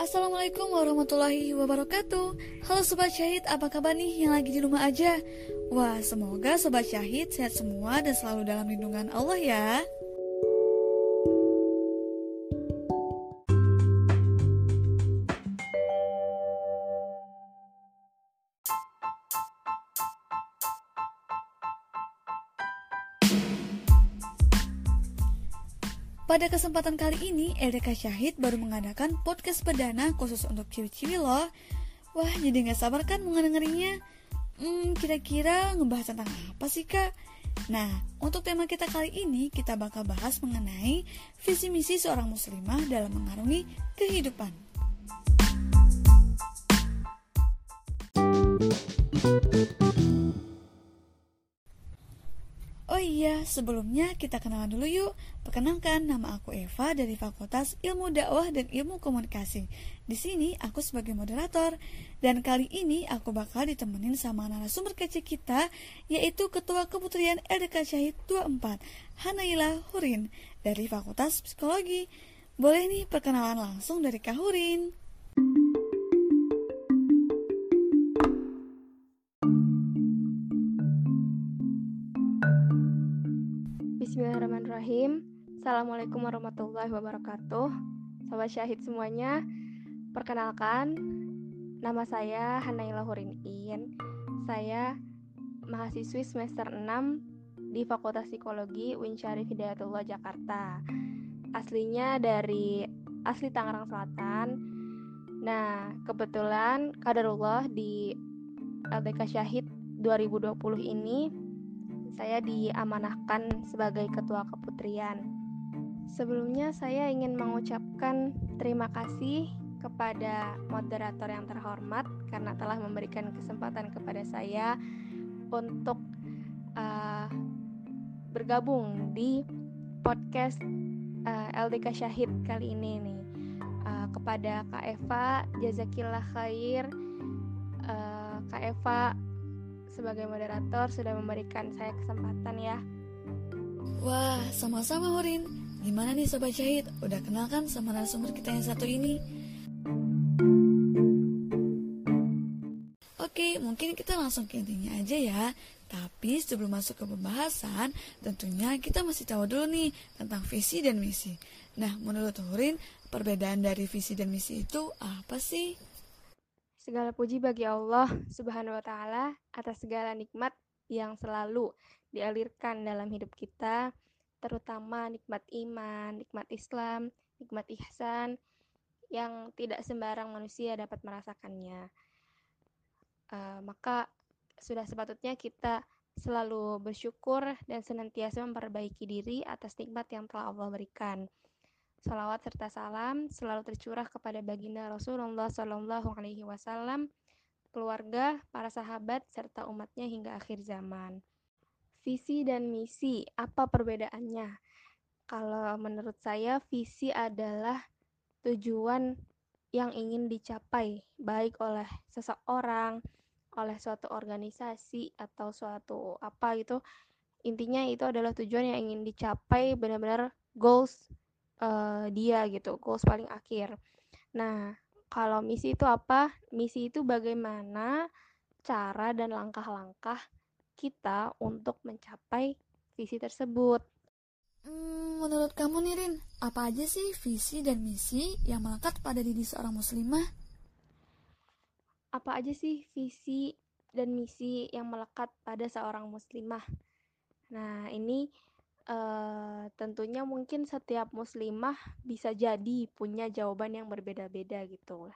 Assalamualaikum warahmatullahi wabarakatuh. Halo Sobat Syahid, apa kabar nih? Yang lagi di rumah aja? Wah, semoga Sobat Syahid sehat semua dan selalu dalam lindungan Allah ya Pada kesempatan kali ini, LDK Syahid baru mengadakan podcast perdana khusus untuk ciwi-ciwi loh. Wah, jadi gak sabar kan mengedengerinya? Hmm, kira-kira ngebahas tentang apa sih kak? Nah, untuk tema kita kali ini, kita bakal bahas mengenai visi misi seorang muslimah dalam mengarungi kehidupan. Oh iya, sebelumnya kita kenalan dulu yuk. Perkenalkan, nama aku Eva dari Fakultas Ilmu Dakwah dan Ilmu Komunikasi. Di sini aku sebagai moderator. Dan kali ini aku bakal ditemenin sama narasumber kece kita, yaitu Ketua Keputrian LDK Syahid 24, Hanaila Hurin, dari Fakultas Psikologi. Boleh nih perkenalan langsung dari Kak Hurin. Bismillahirrahmanirrahim. Assalamualaikum warahmatullahi wabarakatuh. Sobat Syahid semuanya Perkenalkan Nama saya Hanaila Hurin-In Saya mahasiswi semester 6 Di Fakultas Psikologi Win Syarif Hidayatullah Jakarta. Aslinya dari Asli Tangerang Selatan. Nah kebetulan Kadarullah di LTK Syahid 2020 ini saya diamanahkan sebagai ketua keputrian. Sebelumnya saya ingin mengucapkan terima kasih kepada moderator yang terhormat karena telah memberikan kesempatan kepada saya untuk uh, bergabung di podcast uh, LDK Syahid kali ini nih. Uh, kepada Kak Eva, jazakillah khair. Uh, Kak Eva sebagai moderator sudah memberikan saya kesempatan ya. Wah, sama-sama Horin. Gimana nih Sobat Syahid? Udah kenal kan sama narasumber kita yang satu ini? Oke, mungkin kita langsung ke intinya aja ya. Tapi sebelum masuk ke pembahasan, tentunya kita masih tahu dulu nih tentang visi dan misi. Nah, menurut Horin, perbedaan dari visi dan misi itu apa sih? Segala puji bagi Allah Subhanahu wa taala atas segala nikmat yang selalu dialirkan dalam hidup kita, terutama nikmat iman, nikmat Islam, nikmat ihsan yang tidak sembarang manusia dapat merasakannya. Uh, maka sudah sepatutnya kita selalu bersyukur dan senantiasa memperbaiki diri atas nikmat yang telah Allah berikan. Salawat serta salam selalu tercurah kepada baginda Rasulullah Shallallahu Alaihi Wasallam, keluarga, para sahabat, serta umatnya hingga akhir zaman. Visi dan misi, apa perbedaannya? Kalau menurut saya, visi adalah tujuan yang ingin dicapai, baik oleh seseorang, oleh suatu organisasi, atau suatu apa itu. Intinya itu adalah tujuan yang ingin dicapai benar-benar goals uh, dia gitu, goals paling akhir. Nah, kalau misi itu apa? Misi itu bagaimana cara dan langkah-langkah kita untuk mencapai visi tersebut. Hmm, menurut kamu nih Rin, apa aja sih visi dan misi yang melekat pada diri seorang muslimah? Apa aja sih visi dan misi yang melekat pada seorang muslimah? Nah, ini uh, tentunya mungkin setiap muslimah bisa jadi punya jawaban yang berbeda-beda gitu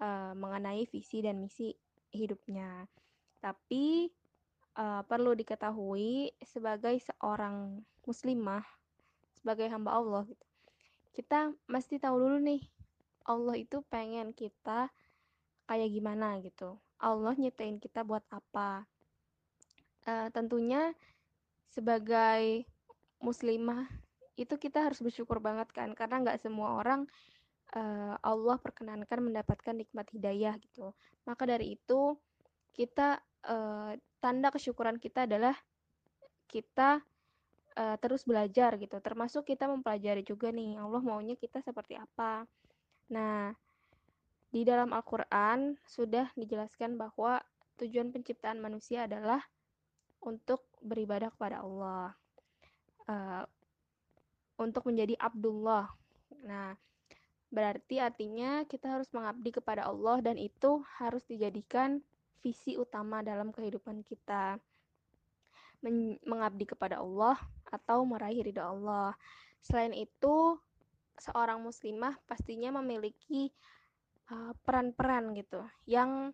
uh, mengenai visi dan misi hidupnya. Tapi uh, perlu diketahui sebagai seorang muslimah, sebagai hamba Allah gitu. Kita mesti tahu dulu nih, Allah itu pengen kita kayak gimana gitu. Allah nyetain kita buat apa. Uh, tentunya sebagai muslimah itu kita harus bersyukur banget kan karena nggak semua orang uh, Allah perkenankan mendapatkan nikmat hidayah gitu. Maka dari itu kita uh, tanda kesyukuran kita adalah kita uh, terus belajar gitu. Termasuk kita mempelajari juga nih Allah maunya kita seperti apa. Nah di dalam Al-Quran sudah dijelaskan bahwa tujuan penciptaan manusia adalah untuk beribadah kepada Allah, uh, untuk menjadi Abdullah. Nah, berarti artinya kita harus mengabdi kepada Allah dan itu harus dijadikan visi utama dalam kehidupan kita. Men mengabdi kepada Allah atau meraih ridha Allah. Selain itu, seorang muslimah pastinya memiliki Eh, peran-peran uh, gitu yang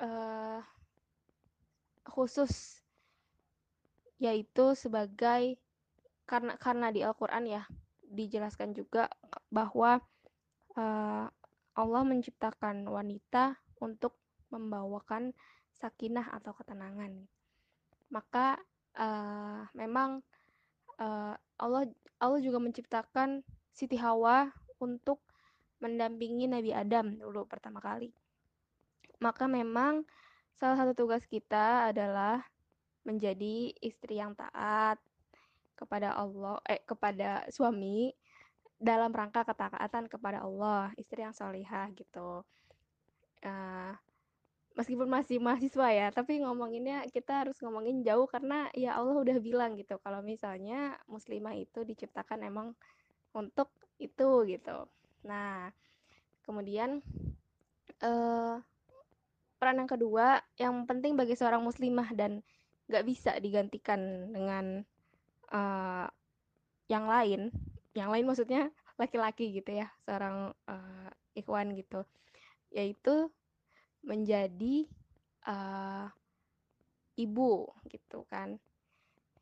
uh, khusus yaitu sebagai karena karena di Al-Qur'an ya dijelaskan juga bahwa uh, Allah menciptakan wanita untuk membawakan sakinah atau ketenangan. Maka uh, memang uh, Allah Allah juga menciptakan Siti Hawa untuk mendampingi Nabi Adam dulu pertama kali. Maka memang salah satu tugas kita adalah menjadi istri yang taat kepada Allah eh kepada suami dalam rangka ketaatan kepada Allah, istri yang solihah gitu. Uh, meskipun masih mahasiswa ya, tapi ngomonginnya kita harus ngomongin jauh karena ya Allah udah bilang gitu kalau misalnya muslimah itu diciptakan emang untuk itu gitu. Nah, kemudian uh, peran yang kedua yang penting bagi seorang muslimah dan nggak bisa digantikan dengan uh, yang lain. Yang lain maksudnya laki-laki gitu ya, seorang uh, ikhwan gitu, yaitu menjadi uh, ibu gitu kan,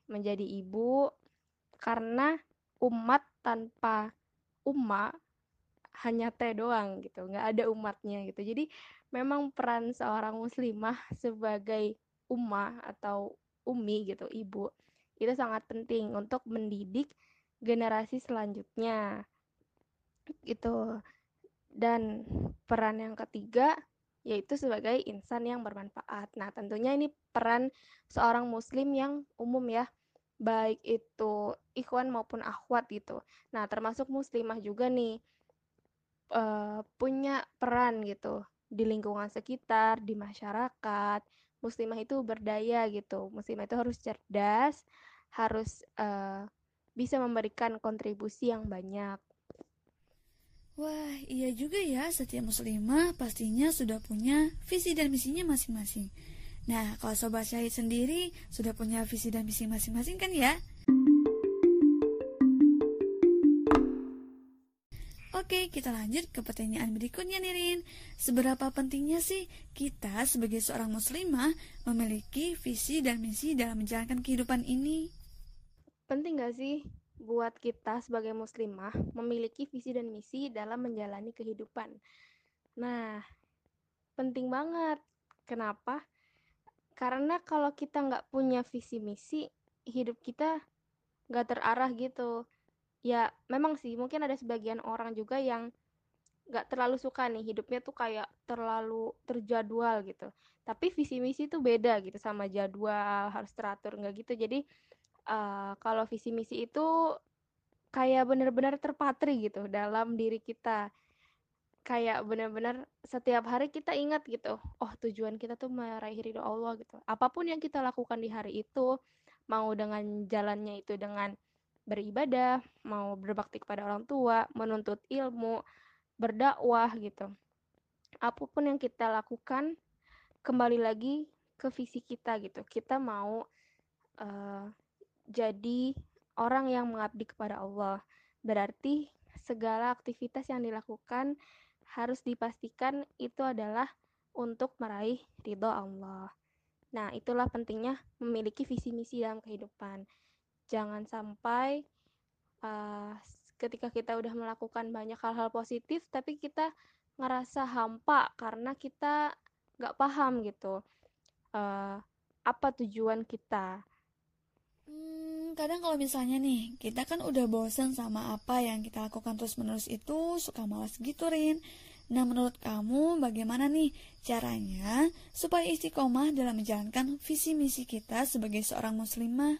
menjadi ibu karena umat tanpa umma hanya teh doang gitu nggak ada umatnya gitu jadi memang peran seorang muslimah sebagai umma atau umi gitu ibu itu sangat penting untuk mendidik generasi selanjutnya gitu dan peran yang ketiga yaitu sebagai insan yang bermanfaat. Nah, tentunya ini peran seorang muslim yang umum ya, baik itu ikhwan maupun akhwat gitu. Nah, termasuk muslimah juga nih uh, punya peran gitu di lingkungan sekitar, di masyarakat. Muslimah itu berdaya gitu. Muslimah itu harus cerdas, harus uh, bisa memberikan kontribusi yang banyak. Wah, iya juga ya, setiap muslimah pastinya sudah punya visi dan misinya masing-masing. Nah, kalau Sobat Syahid sendiri sudah punya visi dan misi masing-masing kan ya? Oke, kita lanjut ke pertanyaan berikutnya nih Rin. Seberapa pentingnya sih kita sebagai seorang muslimah memiliki visi dan misi dalam menjalankan kehidupan ini? Penting gak sih buat kita sebagai muslimah memiliki visi dan misi dalam menjalani kehidupan? Nah, penting banget. Kenapa? Karena kalau kita nggak punya visi misi, hidup kita nggak terarah gitu ya memang sih mungkin ada sebagian orang juga yang nggak terlalu suka nih hidupnya tuh kayak terlalu terjadwal gitu tapi visi misi tuh beda gitu sama jadwal harus teratur nggak gitu jadi uh, kalau visi misi itu kayak benar-benar terpatri gitu dalam diri kita kayak benar-benar setiap hari kita ingat gitu oh tujuan kita tuh meraih ridho Allah gitu apa pun yang kita lakukan di hari itu mau dengan jalannya itu dengan beribadah, mau berbakti kepada orang tua, menuntut ilmu, berdakwah gitu. Apa pun yang kita lakukan, kembali lagi ke visi kita gitu. Kita mau uh, jadi orang yang mengabdi kepada Allah. Berarti segala aktivitas yang dilakukan harus dipastikan itu adalah untuk meraih ridho Allah. Nah, itulah pentingnya memiliki visi misi dalam kehidupan jangan sampai uh, ketika kita udah melakukan banyak hal-hal positif tapi kita ngerasa hampa karena kita nggak paham gitu uh, apa tujuan kita Hmm, kadang kalau misalnya nih, kita kan udah bosen sama apa yang kita lakukan terus-menerus itu, suka malas gitu, Rin. Nah, menurut kamu bagaimana nih caranya supaya istiqomah dalam menjalankan visi misi kita sebagai seorang muslimah?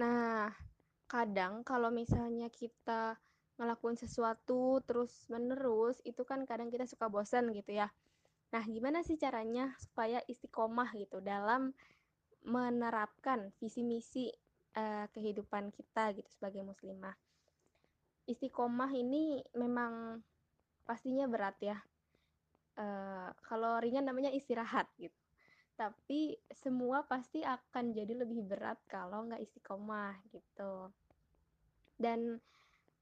Nah, kadang kalau misalnya kita ngelakuin sesuatu terus menerus itu kan kadang kita suka bosan gitu ya nah gimana sih caranya supaya istiqomah gitu dalam menerapkan visi misi uh, kehidupan kita gitu sebagai muslimah. Istiqomah ini memang pastinya berat ya. Uh, kalau ringan namanya istirahat gitu. Tapi semua pasti akan jadi lebih berat kalau nggak istiqomah gitu. Dan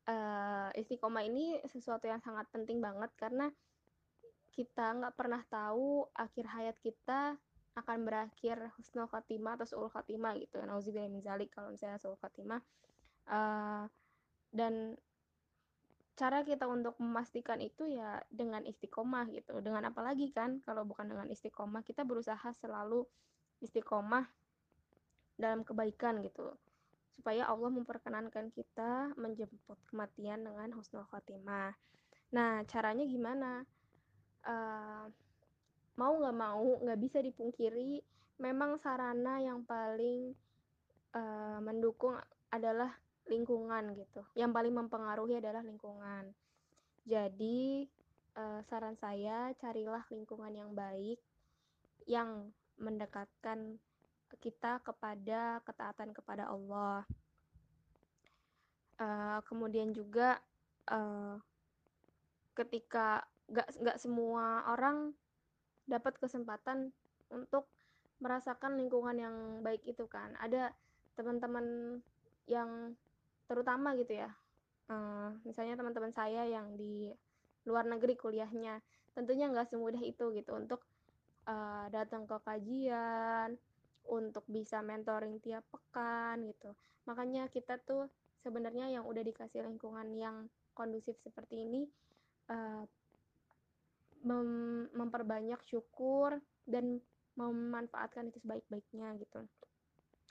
uh, istiqomah ini sesuatu yang sangat penting banget karena kita nggak pernah tahu akhir hayat kita akan berakhir husnul khatimah atau suul khatimah gitu. Nauzubillah min zalik kalau misalnya suul khatimah. Uh, dan cara kita untuk memastikan itu ya dengan istiqomah gitu. Dengan apa lagi kan kalau bukan dengan istiqomah kita berusaha selalu istiqomah dalam kebaikan gitu. Supaya Allah memperkenankan kita menjemput kematian dengan husnul khotimah nah caranya gimana? Uh, mau nggak mau nggak bisa dipungkiri memang sarana yang paling uh, mendukung adalah lingkungan gitu. Yang paling mempengaruhi adalah lingkungan. Jadi eh, saran saya carilah lingkungan yang baik yang mendekatkan kita kepada ketaatan kepada Allah. Uh, kemudian juga uh, ketika gak gak semua orang dapat kesempatan untuk merasakan lingkungan yang baik itu kan. Ada teman-teman yang terutama gitu ya uh, misalnya teman-teman saya yang di luar negeri kuliahnya tentunya nggak semudah itu gitu untuk uh, datang ke kajian untuk bisa mentoring tiap pekan gitu. Makanya kita tuh sebenarnya yang udah dikasih lingkungan yang kondusif seperti ini uh, mem memperbanyak syukur dan memanfaatkan itu sebaik-baiknya gitu.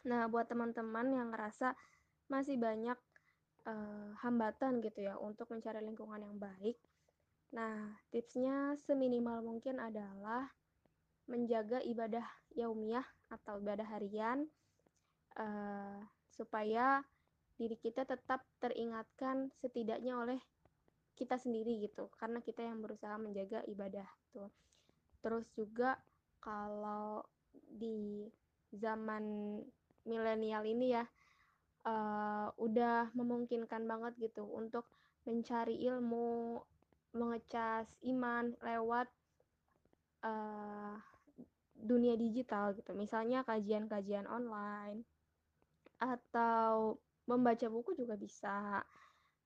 Nah, buat teman-teman yang ngerasa masih banyak uh, hambatan gitu ya untuk mencari lingkungan yang baik. Nah, tipsnya seminimal mungkin adalah menjaga ibadah yaumiyah atau ibadah harian uh, supaya diri kita tetap teringatkan setidaknya oleh kita sendiri gitu karena kita yang berusaha menjaga ibadah tuh. Terus juga kalau di zaman milenial ini ya uh, udah memungkinkan banget gitu untuk mencari ilmu, mengecas iman lewat uh, dunia digital gitu. Misalnya kajian-kajian online atau membaca buku juga bisa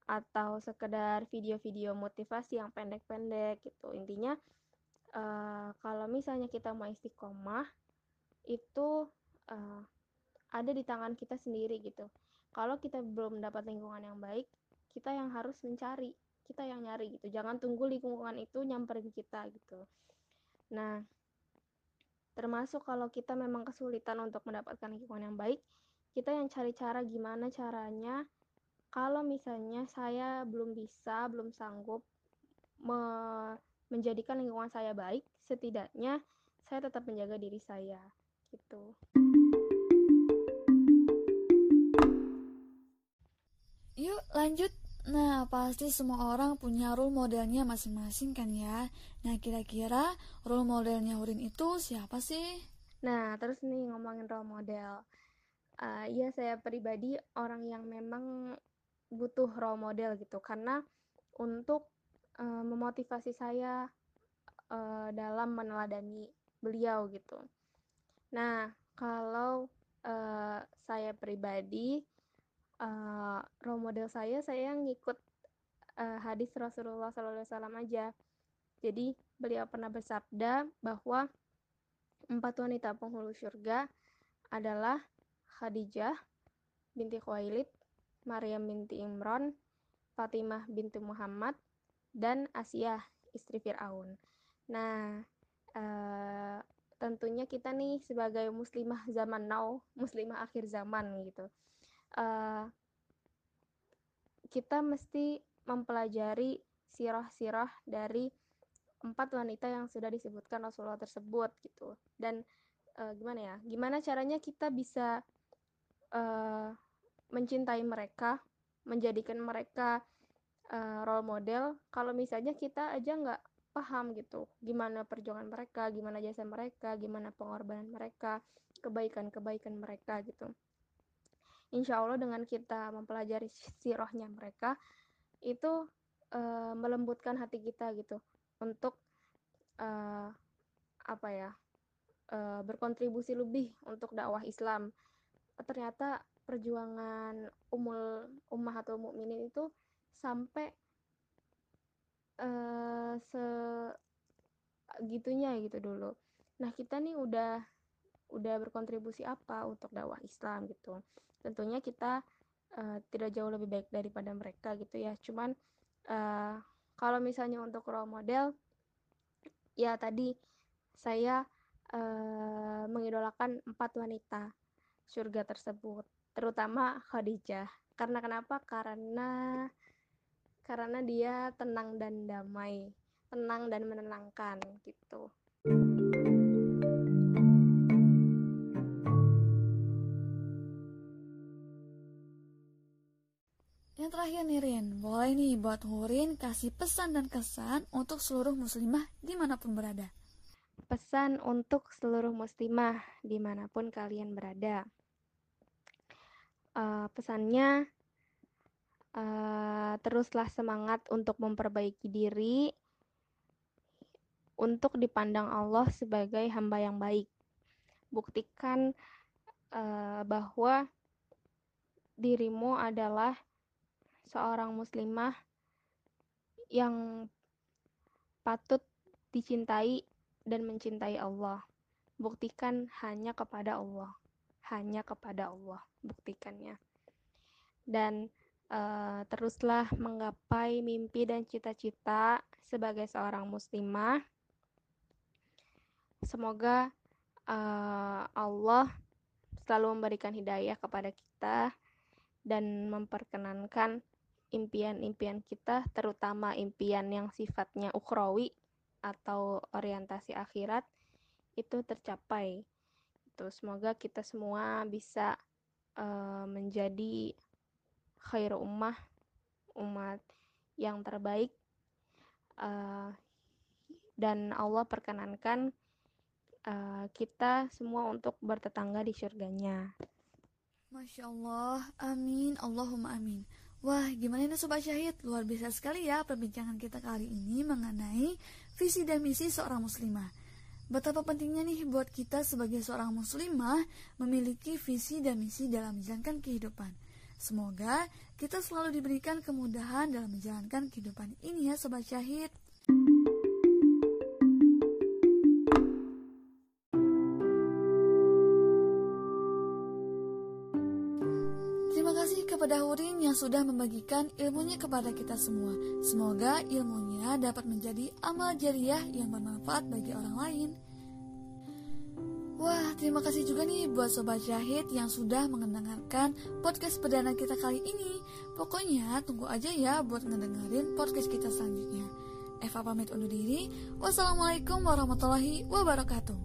atau sekedar video-video motivasi yang pendek-pendek gitu. Intinya uh, kalau misalnya kita mau istiqomah itu uh, ada di tangan kita sendiri gitu. Kalau kita belum mendapat lingkungan yang baik kita yang harus mencari kita yang nyari gitu. Jangan tunggu lingkungan itu nyamperin kita gitu. Nah termasuk kalau kita memang kesulitan untuk mendapatkan lingkungan yang baik kita yang cari cara gimana caranya kalau misalnya saya belum bisa belum sanggup me menjadikan lingkungan saya baik setidaknya saya tetap menjaga diri saya gitu. Yuk lanjut. Nah, pasti semua orang punya role modelnya masing-masing kan ya. Nah, kira-kira role modelnya Hurin itu siapa sih? Nah, terus nih ngomongin role model. Uh, ya saya pribadi orang yang memang butuh role model gitu karena untuk uh, memotivasi saya uh, dalam meneladani beliau gitu. Nah, kalau uh, saya pribadi uh, role model saya saya ngikut uh, hadis Rasulullah SAW aja. Jadi beliau pernah bersabda bahwa empat wanita penghulu surga adalah Khadijah binti Khuwailid, Maryam binti Imran, Fatimah binti Muhammad, dan Asia istri Fir'aun. Nah, uh, tentunya kita nih sebagai muslimah zaman now, muslimah akhir zaman gitu. Uh, kita mesti mempelajari sirah-sirah dari empat wanita yang sudah disebutkan Rasulullah tersebut gitu. Dan uh, gimana ya? Gimana caranya kita bisa uh, mencintai mereka menjadikan mereka uh, role model kalau misalnya kita aja nggak paham gitu gimana perjuangan mereka gimana jasa mereka gimana pengorbanan mereka kebaikan-kebaikan mereka gitu. Insya Allah dengan kita mempelajari sirohnya mereka itu uh, melembutkan hati kita gitu untuk uh, apa ya berkontribusi lebih untuk dakwah Islam. Ternyata perjuangan umul ummahatul mukminin itu sampai uh, segitunya gitu dulu. Nah, kita nih udah udah berkontribusi apa untuk dakwah Islam gitu. Tentunya kita uh, tidak jauh lebih baik daripada mereka gitu ya. Cuman uh, kalau misalnya untuk role model ya tadi saya uh, mengidolakan empat wanita surga tersebut terutama Khadijah. Karena kenapa? Karena karena dia tenang dan damai, tenang dan menenangkan gitu. Yang terakhir nih Rin, boleh nih buat Hurin kasih pesan dan kesan untuk seluruh muslimah di mana pun berada. Pesan untuk seluruh muslimah di mana pun kalian berada pesannya uh, teruslah semangat untuk memperbaiki diri untuk dipandang Allah sebagai hamba yang baik. Buktikan uh, bahwa dirimu adalah seorang muslimah yang patut dicintai dan mencintai Allah. Buktikan hanya kepada Allah hanya kepada Allah buktikannya dan uh, teruslah menggapai mimpi dan cita-cita sebagai seorang muslimah semoga uh, Allah selalu memberikan hidayah kepada kita dan memperkenankan impian-impian kita terutama impian yang sifatnya ukhrawi atau orientasi akhirat itu tercapai gitu. Semoga kita semua bisa uh, menjadi khairu ummah, umat yang terbaik uh, dan Allah perkenankan uh, kita semua untuk bertetangga di surganya. Masya Allah, amin, Allahumma amin. Wah, gimana ini Sobat Syahid? Luar biasa sekali ya perbincangan kita kali ini mengenai visi dan misi seorang muslimah. Betapa pentingnya nih buat kita sebagai seorang muslimah memiliki visi dan misi dalam menjalankan kehidupan. Semoga kita selalu diberikan kemudahan dalam menjalankan kehidupan ini ya Sobat Syahid. kepada Hurin yang sudah membagikan ilmunya kepada kita semua. Semoga ilmunya dapat menjadi amal jariah yang bermanfaat bagi orang lain. Wah, terima kasih juga nih buat Sobat Syahid yang sudah mendengarkan podcast perdana kita kali ini. Pokoknya tunggu aja ya buat ngedengerin podcast kita selanjutnya. Eva pamit undur diri. Wassalamualaikum warahmatullahi wabarakatuh.